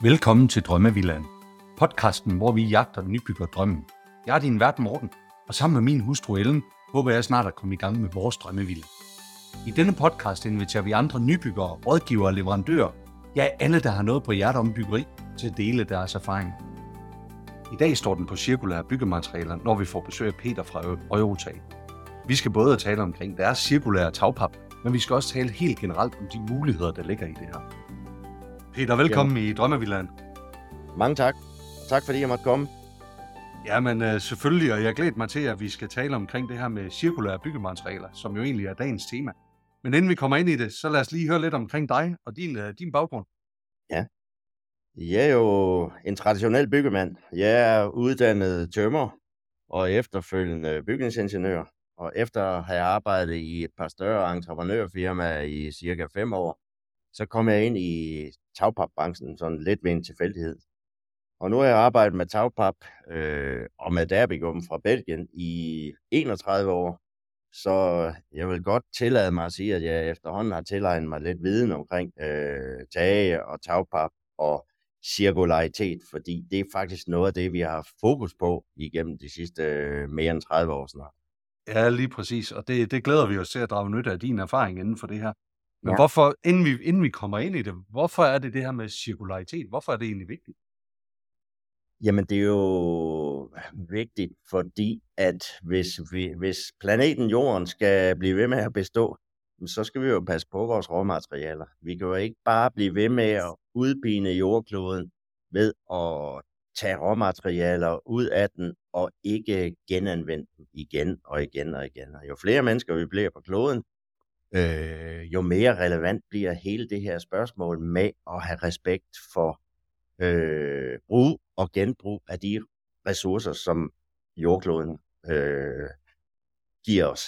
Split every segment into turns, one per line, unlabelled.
Velkommen til Drømmevillan, Podcasten, hvor vi jagter nybygger drømmen. Jeg er din vært Morten, og sammen med min hustru Ellen, håber jeg snart at komme i gang med vores drømmevilla. I denne podcast inviterer vi andre nybyggere, rådgivere og leverandører, ja alle, der har noget på hjertet om byggeri, til at dele deres erfaring. I dag står den på cirkulære byggematerialer, når vi får besøg af Peter fra Eurotag. Vi skal både tale omkring deres cirkulære tagpap, men vi skal også tale helt generelt om de muligheder, der ligger i det her. Peter, velkommen Jamen. i Drømmevillaen.
Mange tak. Tak fordi jeg måtte komme.
Ja, men uh, selvfølgelig, og jeg glæder mig til, at vi skal tale omkring det her med cirkulære byggematerialer, som jo egentlig er dagens tema. Men inden vi kommer ind i det, så lad os lige høre lidt omkring dig og din, uh, din baggrund.
Ja. Jeg er jo en traditionel byggemand. Jeg er uddannet tømmer og efterfølgende bygningsingeniør. Og efter at have arbejdet i et par større entreprenørfirmaer i cirka fem år, så kom jeg ind i tagpapbranchen sådan lidt ved en tilfældighed. Og nu har jeg arbejdet med tagpap øh, og med derbygum fra Belgien i 31 år. Så jeg vil godt tillade mig at sige, at jeg efterhånden har tilegnet mig lidt viden omkring øh, tage og tagpap og cirkularitet, fordi det er faktisk noget af det, vi har haft fokus på igennem de sidste øh, mere end 30 år snart.
Ja, lige præcis. Og det, det glæder vi os til at drage nytte af din erfaring inden for det her. Men ja. hvorfor, inden vi, inden vi kommer ind i det, hvorfor er det det her med cirkularitet? Hvorfor er det egentlig vigtigt?
Jamen, det er jo vigtigt, fordi at hvis, vi, hvis planeten Jorden skal blive ved med at bestå, så skal vi jo passe på vores råmaterialer. Vi kan jo ikke bare blive ved med at udpine jordkloden ved at tage råmaterialer ud af den og ikke genanvende dem igen og igen og igen. Og jo flere mennesker vi bliver på kloden, øh, jo mere relevant bliver hele det her spørgsmål med at have respekt for øh, brug og genbrug af de ressourcer, som jordkloden øh, giver os.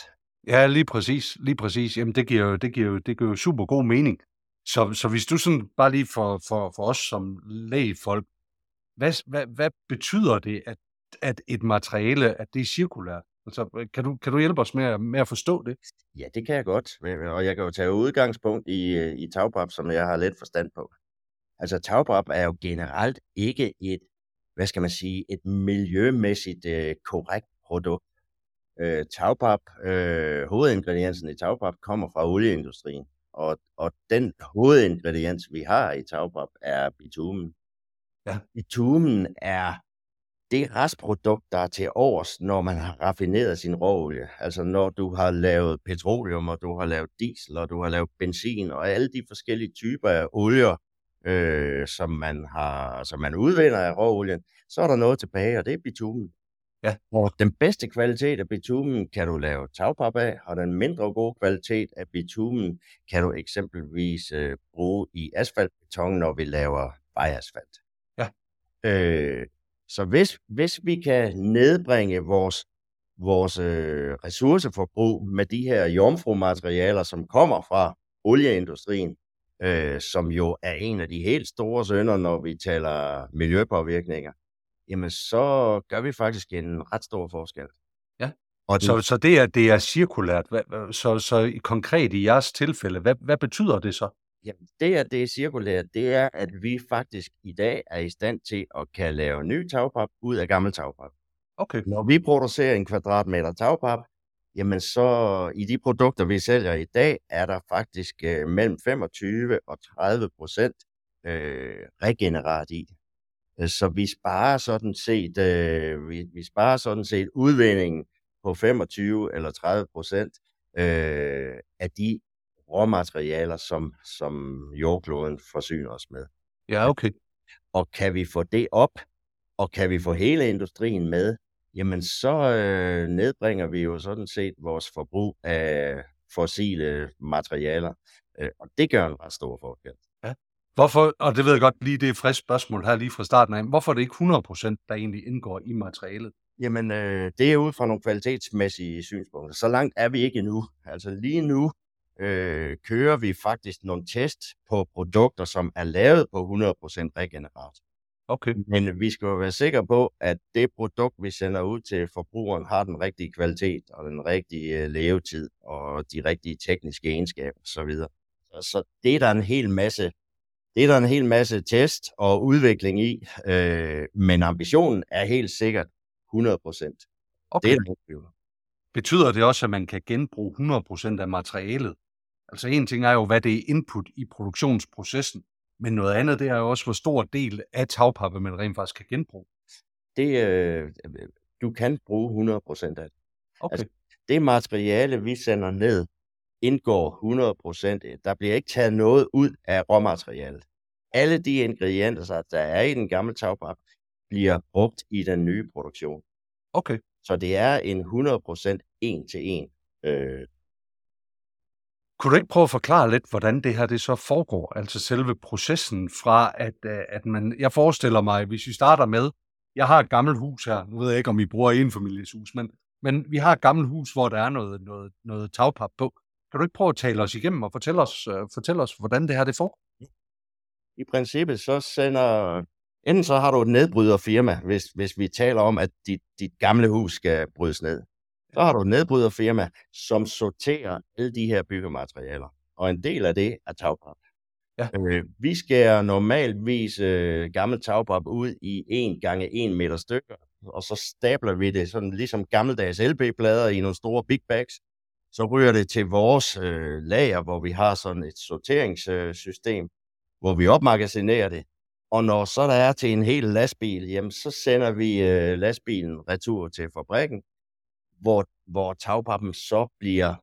Ja, lige præcis. Lige præcis. Jamen, det giver jo, det giver jo, det giver jo super god mening. Så, så hvis du sådan, bare lige for, for, for os som lægefolk, hvad, hvad, hvad betyder det, at, at et materiale, at det er cirkulært? Altså, kan du, kan du hjælpe os med, med at forstå det?
Ja, det kan jeg godt. Og jeg kan jo tage udgangspunkt i, i tagpap, som jeg har lidt forstand på. Altså, tagpap er jo generelt ikke et, hvad skal man sige, et miljømæssigt øh, korrekt produkt. Øh, tagpap, øh, hovedingrediensen i tagpap kommer fra olieindustrien. Og, og den hovedingrediens, vi har i tagpap, er bitumen. Ja. Bitumen er det restprodukt, der er til overs, når man har raffineret sin råolie. Altså når du har lavet petroleum, og du har lavet diesel, og du har lavet benzin, og alle de forskellige typer af olier, øh, som, man har, som man udvinder af råolien, så er der noget tilbage, og det er bitumen. Ja. Og den bedste kvalitet af bitumen kan du lave tagpap af, og den mindre gode kvalitet af bitumen kan du eksempelvis øh, bruge i asfaltbeton, når vi laver vejasfalt. Ja. Øh, så hvis, hvis vi kan nedbringe vores, vores øh, ressourceforbrug med de her jomfrumaterialer, som kommer fra olieindustrien, øh, som jo er en af de helt store sønder, når vi taler miljøpåvirkninger, jamen så gør vi faktisk en ret stor forskel.
Ja, og så, så det, er, det er cirkulært. Så, så konkret i jeres tilfælde, hvad, hvad betyder det så?
Jamen, det er det er cirkulært, det er, at vi faktisk i dag er i stand til at kan lave ny tagpap ud af gammel tagpap. Okay. Når vi producerer en kvadratmeter tagpap, jamen så i de produkter, vi sælger i dag, er der faktisk øh, mellem 25 og 30 procent øh, regenerat i. Øh, så vi sparer sådan set, øh, vi, vi sparer sådan set udvindingen på 25 eller 30 procent øh, af de råmaterialer, som, som jordkloden forsyner os med.
Ja, okay.
Og kan vi få det op, og kan vi få hele industrien med, jamen så øh, nedbringer vi jo sådan set vores forbrug af fossile materialer. Øh, og det gør en ret stor forskel. Ja.
Hvorfor, og det ved jeg godt lige, det er et frisk spørgsmål her lige fra starten af, hvorfor er det ikke 100% der egentlig indgår i materialet?
Jamen, øh, det er ud fra nogle kvalitetsmæssige synspunkter. Så langt er vi ikke endnu. Altså lige nu øh, kører vi faktisk nogle test på produkter, som er lavet på 100% regenerat. Okay. Men vi skal jo være sikre på, at det produkt, vi sender ud til forbrugeren, har den rigtige kvalitet og den rigtige øh, levetid og de rigtige tekniske egenskaber osv. Så, så det er der en hel masse, det er der en hel masse test og udvikling i, øh, men ambitionen er helt sikkert 100 procent.
Okay.
Det er der.
Betyder det også, at man kan genbruge 100% af materialet? Altså en ting er jo, hvad det er input i produktionsprocessen, men noget andet, det er jo også, hvor stor del af tagpapir man rent faktisk kan genbruge.
Det, øh, du kan bruge 100 procent af det.
Okay.
Altså, det materiale, vi sender ned, indgår 100 procent. Der bliver ikke taget noget ud af råmaterialet. Alle de ingredienser, der er i den gamle tagpap, bliver brugt i den nye produktion.
okay.
Så det er en 100 procent en til en. Øh,
kunne du ikke prøve at forklare lidt, hvordan det her det så foregår? Altså selve processen fra, at, øh, at man... Jeg forestiller mig, hvis vi starter med, jeg har et gammelt hus her, nu ved jeg ikke, om I bruger enfamilieshus, men, men vi har et gammelt hus, hvor der er noget, noget, noget tagpap på. Kan du ikke prøve at tale os igennem og fortælle os, uh, fortælle os hvordan det her det foregår?
I princippet så sender... Enten så har du et nedbryderfirma, hvis, hvis vi taler om, at dit, dit gamle hus skal brydes ned. Så har du et nedbryderfirma, som sorterer alle de her byggematerialer. Og en del af det er tagpap.
Ja.
Øh, vi skærer normalvis øh, gammel tagpap ud i 1 gange 1 meter stykker, og så stabler vi det sådan ligesom gammeldags LB-plader i nogle store big bags. Så ryger det til vores øh, lager, hvor vi har sådan et sorteringssystem, hvor vi opmagasinerer det. Og når så der er til en hel lastbil, jamen så sender vi øh, lastbilen retur til fabrikken, hvor, hvor tagpappen så bliver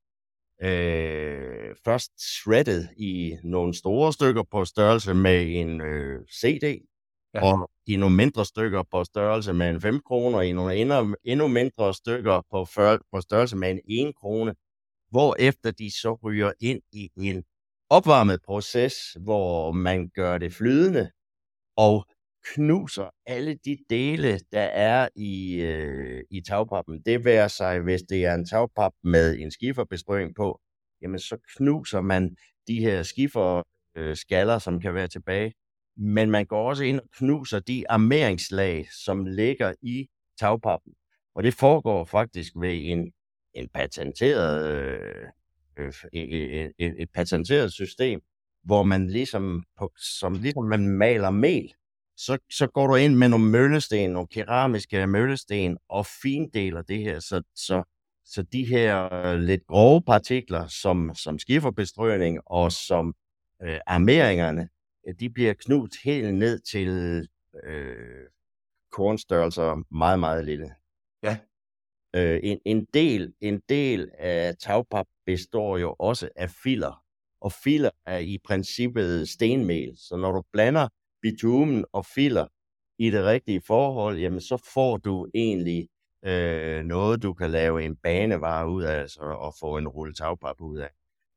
øh, først shredded i nogle store stykker på størrelse med en øh, CD,
Ja.
og i nogle mindre stykker på størrelse med en 5 kroner, og i nogle endnu, endnu mindre stykker på, før, på størrelse med en 1 krone, hvorefter de så ryger ind i en opvarmet proces, hvor man gør det flydende, og knuser alle de dele, der er i, øh, i tagpappen. Det værer sig, hvis det er en tagpap med en skiferbestrøing på, jamen så knuser man de her skifer øh, skaller, som kan være tilbage. Men man går også ind og knuser de armeringslag, som ligger i tagpappen. Og det foregår faktisk ved en, en patenteret, øh, øh, et, øh, øh, øh, et, et patenteret system, hvor man ligesom, på, som ligesom man maler mel, så, så går du ind med nogle møllesten, nogle keramiske møllesten, og findeler det her, så, så, så de her øh, lidt grove partikler, som, som skiferbestrøgning og som øh, armeringerne, øh, de bliver knust helt ned til øh, kornstørrelser meget, meget lille.
Ja.
Øh, en, en, del, en del af tagpap består jo også af filer, og filer er i princippet stenmel, så når du blander bitumen og filer i det rigtige forhold, jamen så får du egentlig øh, noget, du kan lave en banevare ud af, altså, og få en rulle tagpap ud af.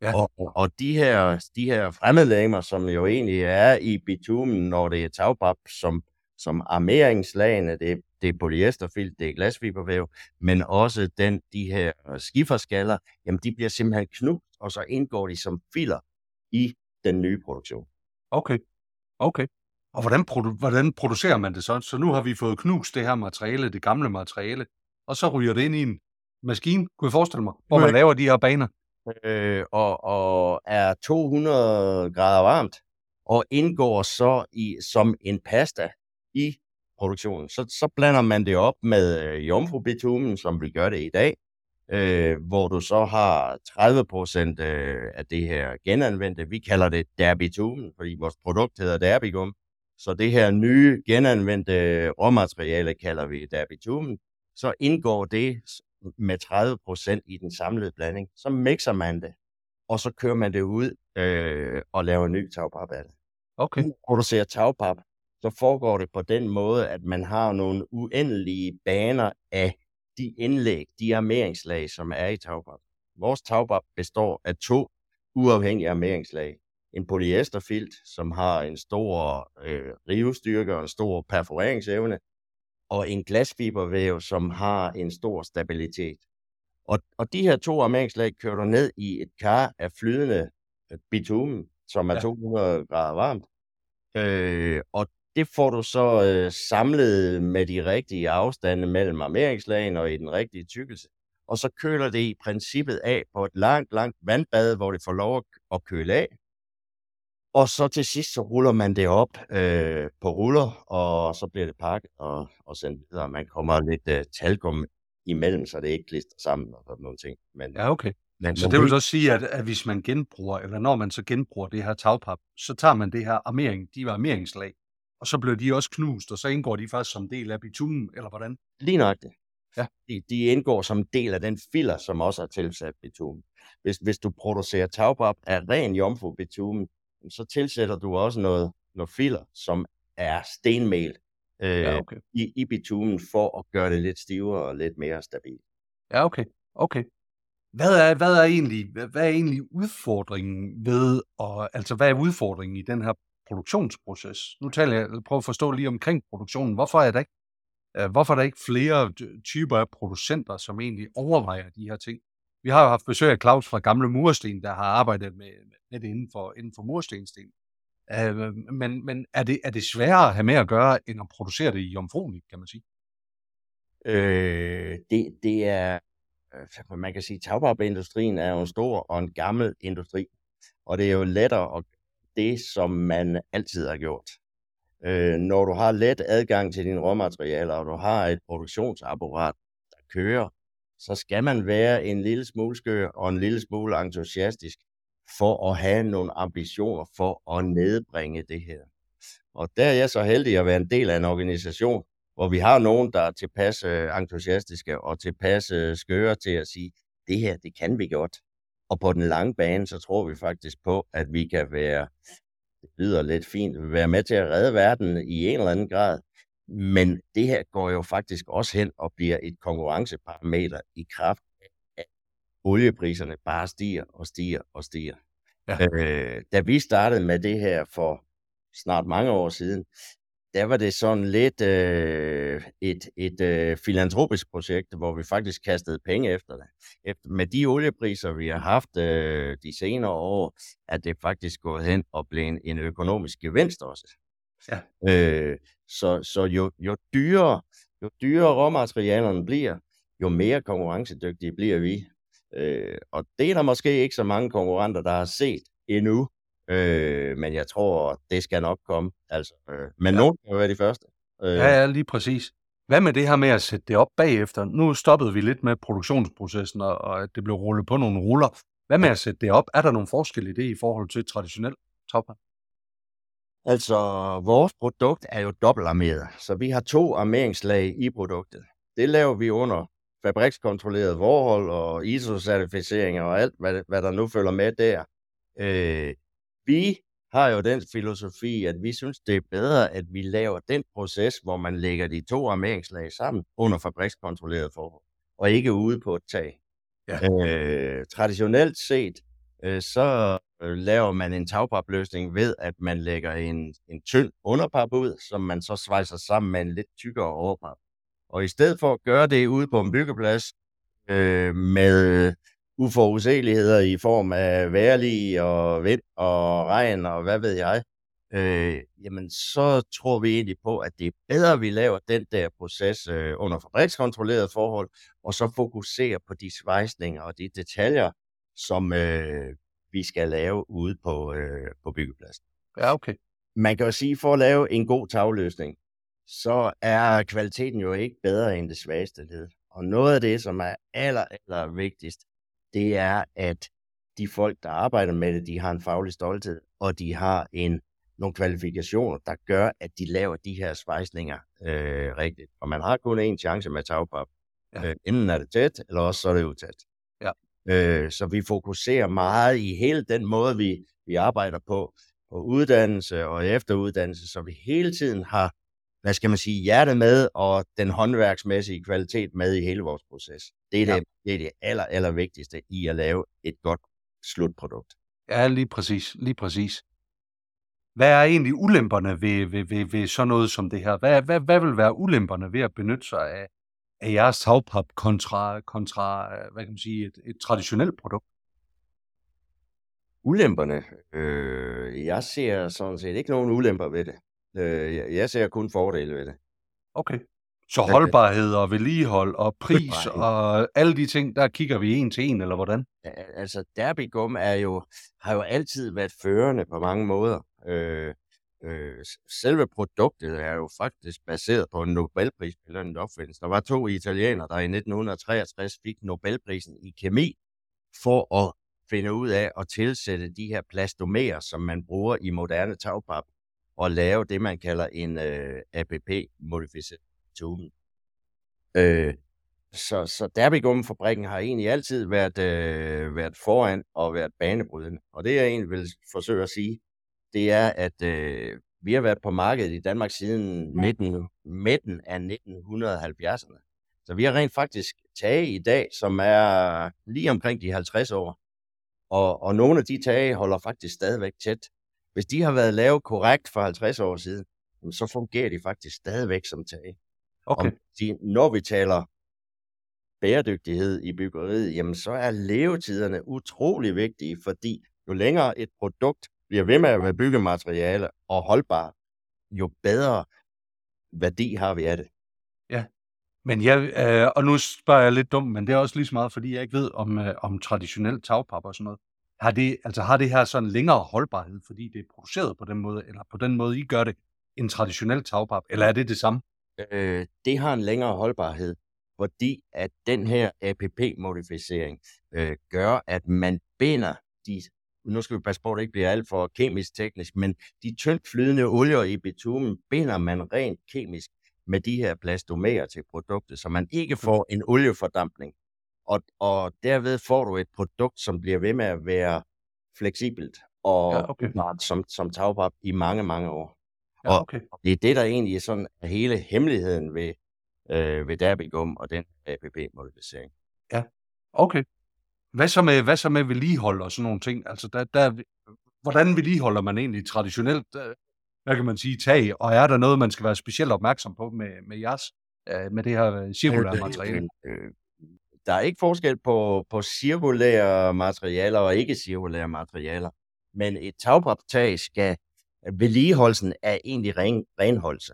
Ja.
Og, og de her, de her fremmedlegemer, som jo egentlig er i bitumen, når det er tagpap, som, som armeringslagene, det, det er polyesterfilt, det er glasfibervæv, men også den, de her skiferskaller, jamen de bliver simpelthen knust, og så indgår de som filer i den nye produktion.
Okay. Okay. Og hvordan, produ- hvordan producerer man det så? Så nu har vi fået knust det her materiale, det gamle materiale, og så ryger det ind i en maskine, kunne jeg forestille mig, hvor man laver de her baner.
øh, og, og er 200 grader varmt, og indgår så i som en pasta i produktionen. Så, så blander man det op med øh, jomfrubitumen, som vi gør det i dag, øh, hvor du så har 30 procent øh, af det her genanvendte. Vi kalder det derbitumen, fordi vores produkt hedder derbigum. Så det her nye genanvendte råmateriale kalder vi derbitumen. Så indgår det med 30 procent i den samlede blanding. Så mixer man det, og så kører man det ud øh, og laver ny tagpap af det.
Okay.
Når du producerer tagpap, så foregår det på den måde, at man har nogle uendelige baner af de indlæg, de armeringslag, som er i tagpap. Vores tagpap består af to uafhængige armeringslag. En polyesterfilt, som har en stor øh, rivestyrke og en stor perforeringsevne, og en glasfibervæv, som har en stor stabilitet. Og, og de her to armeringslag kører du ned i et kar af flydende øh, bitumen, som er
Ja.
200 grader varmt. Øh, og det får du så øh, samlet med de rigtige afstande mellem armeringslagene og i den rigtige tykkelse. Og så køler det i princippet af på et langt, langt vandbad, hvor det får lov at, at køle af. Og så til sidst, så ruller man det op øh, på ruller, og så bliver det pakket og, og sendt videre. Man kommer lidt øh, talgum imellem, så det ikke klister sammen og sådan nogle ting. Men,
Ja, okay.
men,
Så det vil så sige, at, at hvis man genbruger, eller når man så genbruger det her tagpap, så tager man det her armering, de var armeringslag, og så bliver de også knust, og så indgår de faktisk som del af bitumen, eller hvordan?
Lige nøjagtigt.
Ja.
De, de indgår som del af den filler, som også er tilsat bitumen. Hvis, hvis du producerer tagpap af ren jomfru bitumen, så tilsætter du også noget, noget filler, som er stenmel øh,
Ja, okay.
i, i bitumen, for at gøre det lidt stivere og lidt mere stabilt.
Ja, okay. Okay. Hvad er, hvad er egentlig, hvad er egentlig udfordringen ved, og, altså hvad er udfordringen i den her produktionsproces? Nu taler jeg, prøv at forstå lige omkring produktionen. Hvorfor er der ikke, øh, hvorfor er der ikke flere ty- typer af producenter, som egentlig overvejer de her ting? Vi har jo haft besøg af Claus fra Gamle Mursten, der har arbejdet med, med det inden for, inden for murstensten. Øh, men men er, det, er det sværere at have med at gøre, end at producere det i jomfrueligt, kan man sige?
Øh, det, det er, øh, man kan sige, tagpapindustrien er jo en stor og en gammel industri, og det er jo lettere at det, som man altid har gjort. Øh, når du har let adgang til dine råmaterialer, og du har et produktionsapparat, der kører, så skal man være en lille smule skør og en lille smule entusiastisk for at have nogle ambitioner for at nedbringe det her. Og der er jeg så heldig at være en del af en organisation, hvor vi har nogen, der er tilpas øh, entusiastiske og tilpas øh, skøre til at sige, det her, det kan vi godt. Og på den lange bane, så tror vi faktisk på, at vi kan være, det lyder lidt fint, være med til at redde verden i en eller anden grad. Men det her går jo faktisk også hen og bliver et konkurrenceparameter i kraft af, at oliepriserne bare stiger og stiger og stiger.
Ja.
Øh, da vi startede med det her for snart mange år siden, der var det sådan lidt øh, et, et øh, filantropisk projekt, hvor vi faktisk kastede penge efter det. Efter, med de oliepriser, vi har haft øh, de senere år, er det faktisk gået hen og blevet en, økonomisk gevinst også.
Ja.
Øh, så så jo, jo, dyrere, jo dyrere råmaterialerne bliver, jo mere konkurrencedygtige bliver vi. Øh, og det er der måske ikke så mange konkurrenter, der har set endnu. Øh, men jeg tror, det skal nok komme. Altså, øh, men
Ja.
nogen kan jo være de første. Øh,
Ja, ja, lige præcis. Hvad med det her med at sætte det op bagefter? Nu stoppede vi lidt med produktionsprocessen, og, og at det blev rullet på nogle ruller. Hvad med at sætte det op? Er der nogle forskel i det i forhold til traditionel topper?
Altså, vores produkt er jo dobbeltarmeret, så vi har to armeringslag i produktet. Det laver vi under fabrikskontrolleret forhold og ISO-certificeringer og alt, hvad, hvad der nu følger med der. Øh, vi har jo den filosofi, at vi synes, det er bedre, at vi laver den proces, hvor man lægger de to armeringslag sammen under fabrikskontrolleret forhold, og ikke ude på et tag.
Ja.
Øh, traditionelt set, øh, så øh, laver man en tagpapløsning ved, at man lægger en, en tynd underpap ud, som man så svejser sammen med en lidt tykkere overpap. Og i stedet for at gøre det ude på en byggeplads øh, med uforudsigeligheder i form af vejrlig og vind og regn og hvad ved jeg, øh, jamen så tror vi egentlig på, at det er bedre, at vi laver den der proces øh, under fabrikskontrolleret forhold, og så fokuserer på de svejsninger og de detaljer, som øh, vi skal lave ude på, øh, på byggepladsen.
Ja, okay.
Man kan jo sige, for at lave en god tagløsning, så er kvaliteten jo ikke bedre end det svageste led. Og noget af det, som er aller, aller vigtigst, det er, at de folk, der arbejder med det, de har en faglig stolthed, og de har en, nogle kvalifikationer, der gør, at de laver de her svejsninger øh, rigtigt. Og man har kun én chance med tagpap.
Ja.
Øh, enten er det tæt, eller også så er det utæt. Øh, så vi fokuserer meget i hele den måde, vi, vi arbejder på, på uddannelse og efteruddannelse, så vi hele tiden har, hvad skal man sige, hjertet med, og den håndværksmæssige kvalitet med i hele vores proces. Det er det,
Ja.
ja. det, er det aller, aller vigtigste i at lave et godt slutprodukt.
Ja, lige præcis. Lige præcis. Hvad er egentlig ulemperne ved, ved, ved, ved sådan noget som det her? Hvad, hvad, hvad vil være ulemperne ved at benytte sig af, af jeres tagpap kontra, kontra øh, hvad kan man sige, et, et traditionelt produkt?
Ulemperne, øh, jeg ser sådan set ikke nogen ulemper ved det. Øh, jeg, jeg ser kun fordele ved det.
Okay. Så holdbarhed og vedligehold og pris og alle de ting, der kigger vi en til en, eller hvordan?
Altså, Derbigum er jo, har jo altid været førende på mange måder. Øh, øh, selve produktet er jo faktisk baseret på en Nobelpris en opfindelse. Der var to italienere, der i 1963 fik Nobelprisen i kemi for at finde ud af at tilsætte de her plastomerer, som man bruger i moderne tagpap, og lave det, man kalder en øh, APP-modificeret. Øh, så, så Derbigum-fabrikken har egentlig altid været, øh, været foran og været banebrydende. Og det, jeg egentlig vil forsøge at sige, det er, at øh, vi har været på markedet i Danmark siden 19, midten af 1970'erne. Så vi har rent faktisk tage i dag, som er lige omkring de 50 år. Og, og nogle af de tage holder faktisk stadigvæk tæt. Hvis de har været lavet korrekt for 50 år siden, så fungerer de faktisk stadigvæk som tage.
Okay.
de, når vi taler bæredygtighed i byggeriet, jamen så er levetiderne utrolig vigtige, fordi jo længere et produkt bliver ved med at være byggemateriale og holdbart, jo bedre værdi har vi af det.
Ja, men jeg, øh, og nu spørger jeg lidt dumt, men det er også lige så meget, fordi jeg ikke ved om, øh, om traditionel tagpap og sådan noget. Har det, altså har det her sådan længere holdbarhed, fordi det er produceret på den måde, eller på den måde, I gør det, en traditionel tagpap, eller er det det samme?
Øh, det har en længere holdbarhed, fordi at den her APP-modificering øh, gør, at man binder de nu skal vi passe på, at det ikke bliver alt for kemisk teknisk, men de tyndt flydende olier i bitumen binder man rent kemisk med de her plastomerer til produktet, så man ikke får en oliefordampning. Og, og derved får du et produkt, som bliver ved med at være fleksibelt og ja, okay. som, som tagpap i mange, mange år. Ja, okay. Og det er det, der egentlig er sådan hele hemmeligheden ved, øh, ved Derbigum og den APP-modificering.
Ja, okay. Hvad så med, hvad så med vedligehold og sådan nogle ting? Altså, der, der, hvordan vedligeholder man egentlig traditionelt, øh, hvad kan man sige, tag? Og er der noget, man skal være specielt opmærksom på med, med jeres, øh, med det her øh, cirkulære materiale?
Der er ikke forskel på, på cirkulære materialer og ikke cirkulære materialer. Men et tagpaptag skal, vedligeholdelsen er egentlig ren, renholdelse.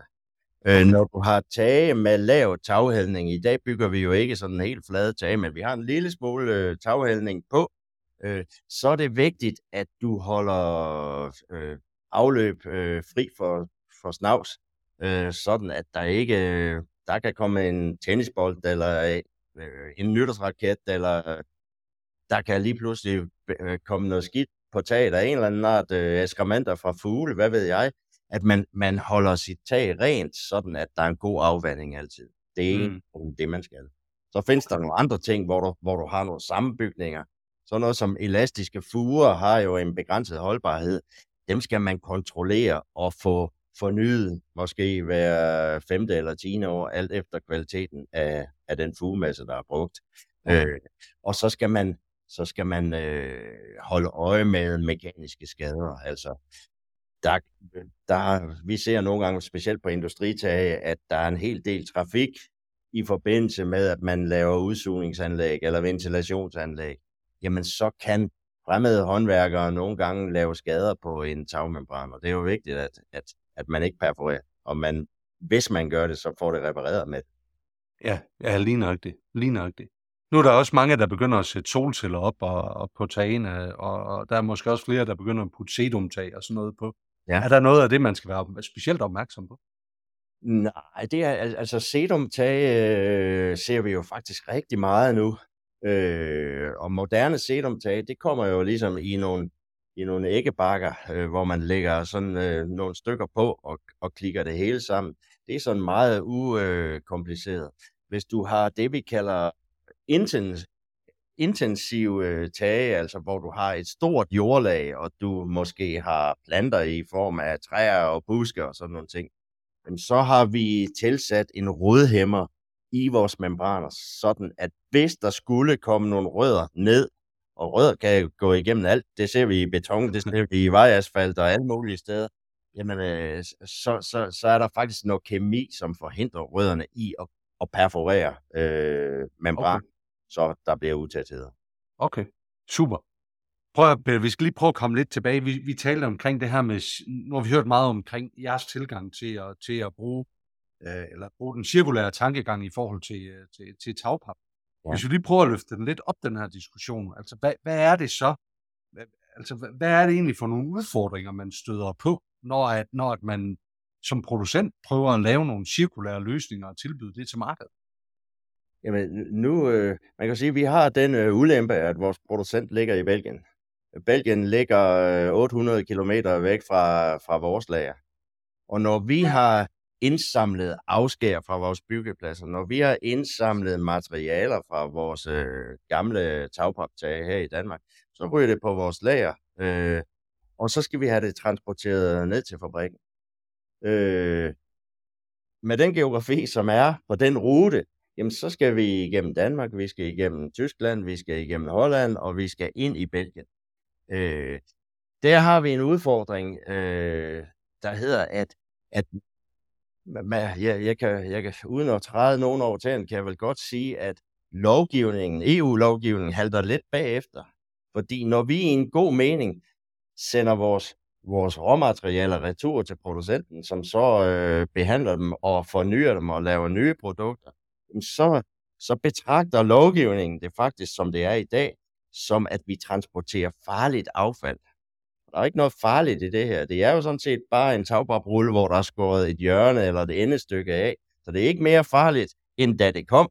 Øh, når du har tage med lav taghældning, i dag bygger vi jo ikke sådan en helt flade tage, men vi har en lille smule øh, taghældning på, øh, så er det vigtigt, at du holder øh, afløb øh, fri for, for snavs, øh, sådan at der ikke øh, der kan komme en tennisbold eller øh, en nytårsraket, eller der kan lige pludselig øh, komme noget skidt på taget af en eller anden art øh, eskrementer fra fugle, hvad ved jeg, at man, man holder sit tag rent, sådan at der er en god afvanding altid. Det er mm. det, man skal. Så findes der nogle andre ting, hvor du, hvor du har nogle sammenbygninger. Så noget som elastiske fuger har jo en begrænset holdbarhed. Dem skal man kontrollere og få fornyet, måske hver femte eller tiende år, alt efter kvaliteten af, af den fugemasse, der er brugt. Okay. Øh, og så skal man, så skal man øh, holde øje med mekaniske skader. Altså, der, der, vi ser nogle gange, specielt på industritage, at der er en hel del trafik i forbindelse med, at man laver udsugningsanlæg eller ventilationsanlæg. Jamen, så kan fremmede håndværkere nogle gange lave skader på en tagmembran, og det er jo vigtigt, at, at, at man ikke perforerer, og man, hvis man gør det, så får det repareret med
Ja, ja lige nøjagtigt. Lige nøjagtigt. Nu er der også mange, der begynder at sætte solceller op og, og på tagene, og, og der er måske også flere, der begynder at putte sedumtag og sådan noget på. Ja. Er der noget af det, man skal være specielt opmærksom på?
Nej, det er altså sedumtag øh, ser vi jo faktisk rigtig meget nu. Øh, og moderne sedumtag, det kommer jo ligesom i nogle, i nogle æggebakker, øh, hvor man lægger sådan øh, nogle stykker på og, og klikker det hele sammen. Det er sådan meget ukompliceret. Hvis du har det, vi kalder intens, intensive øh, tage, altså hvor du har et stort jordlag, og du måske har planter i form af træer og buske og sådan nogle ting, så har vi tilsat en rødhæmmer i vores membraner, sådan at hvis der skulle komme nogle rødder ned, og rødder kan gå igennem alt, det ser vi i beton, det ser vi i vejasfalt og alle mulige steder, jamen øh, så, så, så er der faktisk noget kemi, som forhindrer rødderne i at, at perforere øh, membran. Okay så der bliver utætheder.
Okay, super. Prøv at, vi skal lige prøve at komme lidt tilbage. Vi, vi talte omkring det her med, nu har vi hørt meget omkring jeres tilgang til at, til at bruge øh, eller bruge den cirkulære tankegang i forhold til, øh, til, til tagpap. Ja. Hvis vi lige prøver at løfte den lidt op, den her diskussion, altså hvad, hvad er det så, altså hvad, hvad er det egentlig for nogle udfordringer, man støder på, når, at, når at man som producent prøver at lave nogle cirkulære løsninger og tilbyde det til markedet?
Jamen nu, øh, man kan sige, at vi har den øh, ulempe, at vores producent ligger i Belgien. Belgien ligger øh, 800 km væk fra, fra vores lager. Og når vi har indsamlet afskær fra vores byggepladser, når vi har indsamlet materialer fra vores øh, gamle tagpaptage her i Danmark, så ryger det på vores lager, øh, og så skal vi have det transporteret ned til fabrikken. Øh, med den geografi, som er på den rute, jamen så skal vi igennem Danmark, vi skal igennem Tyskland, vi skal igennem Holland, og vi skal ind i Belgien. Øh, der har vi en udfordring, øh, der hedder, at, at man, jeg, jeg, kan, jeg kan, uden at træde nogen over tæren, kan jeg vel godt sige, at lovgivningen, EU-lovgivningen halter lidt bagefter. Fordi når vi i en god mening sender vores, vores råmaterialer retur til producenten, som så øh, behandler dem og fornyer dem og laver nye produkter, så, så betragter lovgivningen det faktisk, som det er i dag, som at vi transporterer farligt affald. Der er ikke noget farligt i det her. Det er jo sådan set bare en tagbarbrulle, hvor der er skåret et hjørne eller et endestykke af. Så det er ikke mere farligt, end da det kom.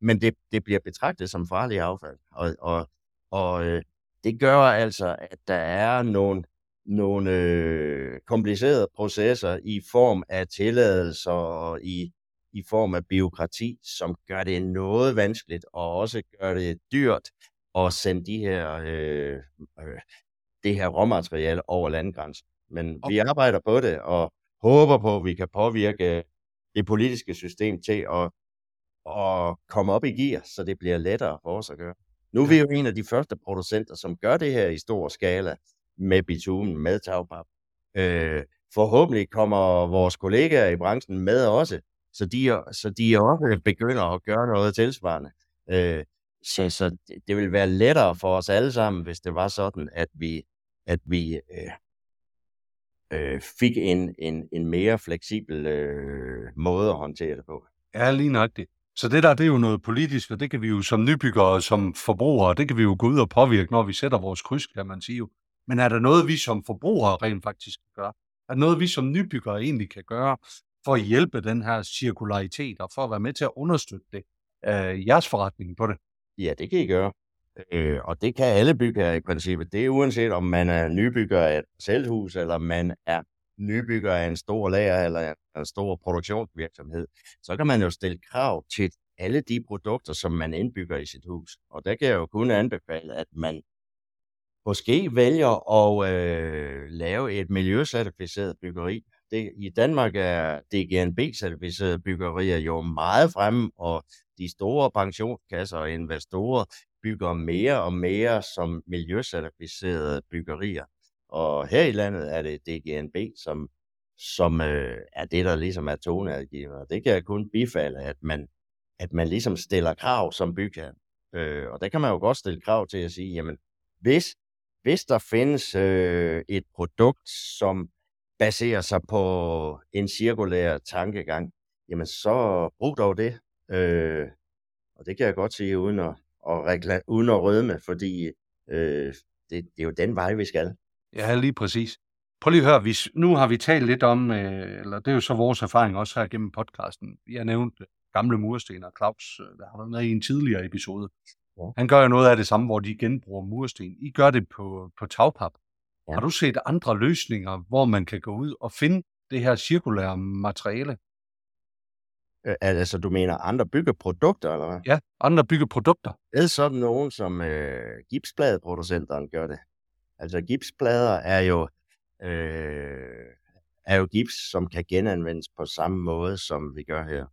Men det, det bliver betragtet som farligt affald. Og, og, og øh, det gør altså, at der er nogle, nogle øh, komplicerede processer i form af tilladelser og i, i form af byråkrati, som gør det noget vanskeligt og også gør det dyrt at sende de her, øh, øh, det her råmateriale over landgrænsen. Men vi arbejder på det og håber på, at vi kan påvirke det politiske system til at, at komme op i gear, så det bliver lettere for os at gøre. Nu er vi jo en af de første producenter, som gør det her i stor skala med bitumen, med tagpap. Øh, forhåbentlig kommer vores kollegaer i branchen med også, så de, så de også begynder at gøre noget tilsvarende. Øh, så, så det, det vil være lettere for os alle sammen, hvis det var sådan, at vi, at vi øh, øh, fik en, en, en mere fleksibel øh, måde at håndtere det på.
Ja, lige nøjagtigt. Så det der, det er jo noget politisk, og det kan vi jo som nybyggere og som forbrugere, det kan vi jo gå ud og påvirke, når vi sætter vores kryds, kan man sige jo. Men er der noget, vi som forbrugere rent faktisk kan gøre? Er der noget, vi som nybyggere egentlig kan gøre for at hjælpe den her cirkularitet og for at være med til at understøtte det? Øh, jeres forretning på det?
Ja, det kan I gøre. Øh, og det kan alle bygherrer i princippet. Det er uanset om man er nybygger af et selvhus, eller man er nybygger af en stor lager eller en stor produktionsvirksomhed. Så kan man jo stille krav til alle de produkter, som man indbygger i sit hus. Og der kan jeg jo kun anbefale, at man måske vælger at øh, lave et miljøcertificeret byggeri. Det, I Danmark er DGNB-certificerede byggerier jo meget fremme, og de store pensionskasser og investorer bygger mere og mere som miljøcertificerede byggerier. Og her i landet er det DGNB, som, som øh, er det, der ligesom er toneadgiver. Det kan jeg kun bifalde, at man, at man ligesom stiller krav som bygherre. Øh, og der kan man jo godt stille krav til at sige, jamen, hvis, hvis der findes øh, et produkt, som baserer sig på en cirkulær tankegang, jamen så brug dog det. Øh, og det kan jeg godt sige uden at, at, rekla- uden at rødme, fordi øh, det, det er jo den vej, vi skal.
Ja, lige præcis. Prøv lige at høre, hvis, nu har vi talt lidt om, øh, eller det er jo så vores erfaring også her gennem podcasten. Vi har nævnt øh, gamle mursten, og Claus, øh, der har været med i en tidligere episode.
Ja.
Han gør jo noget af det samme, hvor de genbruger mursten. I gør det på, på tagpap.
Ja.
Har du set andre løsninger, hvor man kan gå ud og finde det her cirkulære materiale?
Øh, altså, du mener andre byggeprodukter, eller hvad?
Ja, andre byggeprodukter.
Det er sådan nogen, som øh, gipspladeproducenterne gør det. Altså, gipsplader er jo, øh, er jo gips, som kan genanvendes på samme måde, som vi gør her.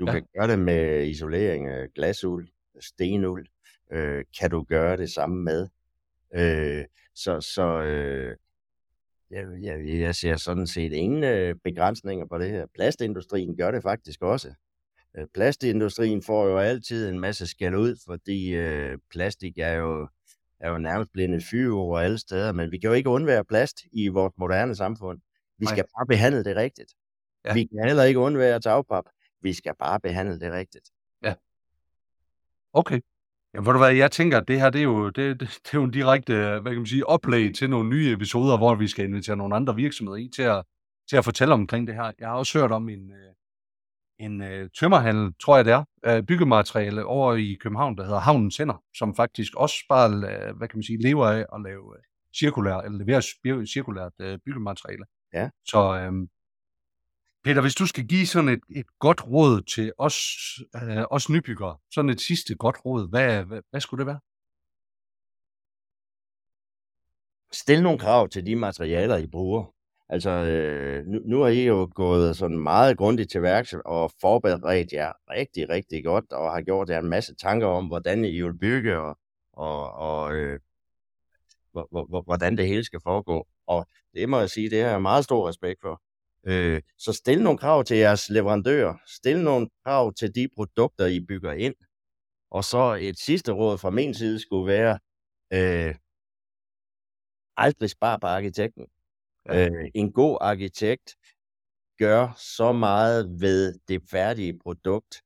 Du
Ja.
kan gøre det med isolering af glasuld, stenuld, øh, kan du gøre det samme med. Øh, så så øh, jeg, jeg, jeg ser sådan set ingen øh, begrænsninger på det her. Plastindustrien gør det faktisk også. Øh, Plastindustrien får jo altid en masse skæld ud, fordi øh, plastik er jo, er jo nærmest blevet et fyreord alle steder, men vi kan jo ikke undvære plast i vores moderne samfund. Vi
Nej.
skal bare behandle det rigtigt. Ja. Vi kan heller ikke undvære tagpap. Vi skal bare behandle det rigtigt.
Ja. Okay. Ja, hvor du hvad, jeg tænker, at det her, det er jo, det, det, det er jo en direkte, hvad kan man sige, oplæg til nogle nye episoder, hvor vi skal invitere nogle andre virksomheder i til at, til at fortælle omkring det her. Jeg har også hørt om en, øh, en uh, tømmerhandel, tror jeg det er, byggemateriale over i København, der hedder Havnens Hænder, som faktisk også bare, uh, hvad kan man sige, lever af at lave uh, cirkulær, eller levere cirkulært byggemateriale.
Ja.
Så um, Peter, hvis du skal give sådan et, et godt råd til os, øh, os nybyggere, sådan et sidste godt råd, hvad, hvad, hvad skulle det være?
Stil nogle krav til de materialer, I bruger. Altså, øh, nu, nu har I jo gået sådan meget grundigt til værks og forberedt jer rigtig, rigtig godt, og har gjort jer en masse tanker om, hvordan I vil bygge, og, og, og øh, hvordan det hele skal foregå. Og det må jeg sige, det har jeg meget stor respekt for. Øh, så stil nogle krav til jeres leverandører. Stil nogle krav til de produkter, I bygger ind. Og så et sidste råd fra min side skulle være, øh, aldrig spar på arkitekten. Ja. Øh, en god arkitekt gør så meget ved det færdige produkt,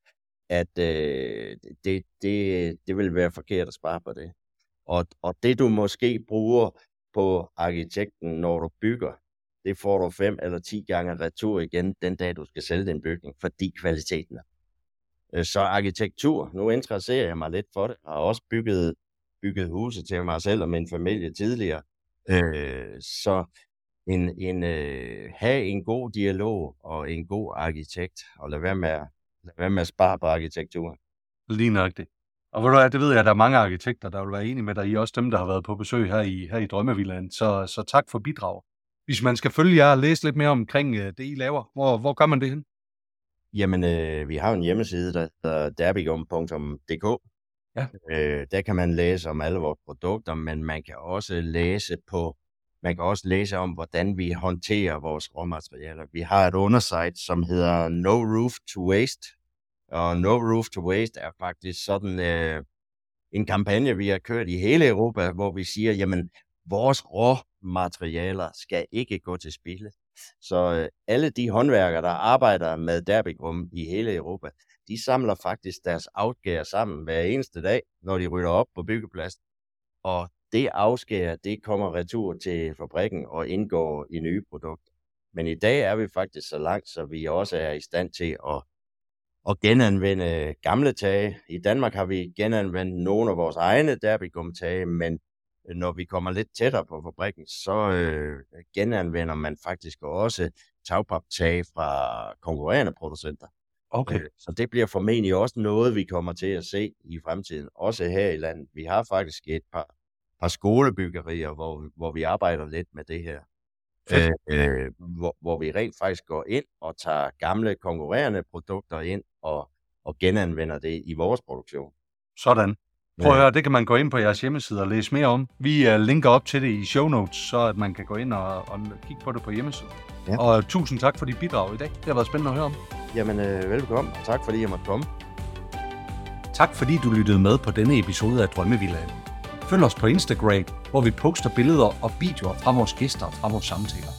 at øh, det, det, det vil være forkert at spare på det. Og, og det du måske bruger på arkitekten, når du bygger, det får du fem eller ti gange retur igen den dag, du skal sælge den bygning, fordi kvaliteten er. Øh, så arkitektur, nu interesserer jeg mig lidt for det, og har også bygget, bygget huse til mig selv og min familie tidligere. Øh, så en, en, øh, have en god dialog og en god arkitekt, og lad være med at, lad være med at spare på arkitekturen.
Lige nok det. Og ved du hvad, det ved jeg, at der er mange arkitekter, der vil være enige med dig. I også dem, der har været på besøg her i, her i Drømmevilland. Så, så tak for bidrag. Hvis man skal følge jer og læse lidt mere omkring øh, det, I laver, hvor, hvor gør man det hen?
Jamen, øh, vi har en hjemmeside, der hedder derbigum.dk.
Ja.
Øh, der kan man læse om alle vores produkter, men man kan også læse på man kan også læse om, hvordan vi håndterer vores råmaterialer. Vi har et undersite, som hedder No Roof to Waste, og No Roof to Waste er faktisk sådan øh, en kampagne, vi har kørt i hele Europa, hvor vi siger, jamen, vores råmaterialer skal ikke gå til spilde. Så øh, alle de håndværkere, der arbejder med derbygrum i hele Europa, de samler faktisk deres afgær sammen hver eneste dag, når de rydder op på byggepladsen. Og det afskær, det kommer retur til fabrikken og indgår i nye produkter. Men i dag er vi faktisk så langt, så vi også er i stand til at, at genanvende gamle tage. I Danmark har vi genanvendt nogle af vores egne derbygumtage, men når vi kommer lidt tættere på fabrikken, så øh, genanvender man faktisk også tagpaptage fra konkurrerende producenter.
Okay.
Øh, så det bliver formentlig også noget, vi kommer til at se i fremtiden, også her i landet. Vi har faktisk et par par skolebyggerier, hvor, hvor vi arbejder lidt med det her. Øh, øh, hvor, hvor vi rent faktisk går ind og tager gamle konkurrerende produkter ind og, og genanvender det i vores produktion.
Sådan. Prøv at høre, det kan man gå ind på jeres hjemmeside og læse mere om. Vi uh, linker op til det i show notes, så at man kan gå ind og, og kigge på det på hjemmesiden. Ja. Og uh, tusind tak for dit bidrag i dag. Det har været spændende at høre om.
Jamen, øh, velkommen. Tak fordi jeg måtte komme.
Tak fordi du lyttede med på denne episode af Drømmevillagen. Følg os på Instagram, hvor vi poster billeder og videoer fra vores gæster og fra vores samtaler.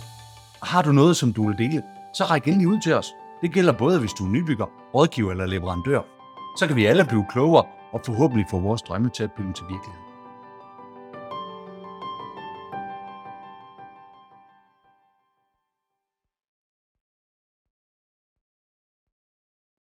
Og har du noget, som du vil dele, så ræk endelig ud til os. Det gælder både, hvis du er nybygger, rådgiver eller leverandør. Så kan vi alle blive klogere og forhåbentlig få vores drømme til at blive til virkelighed.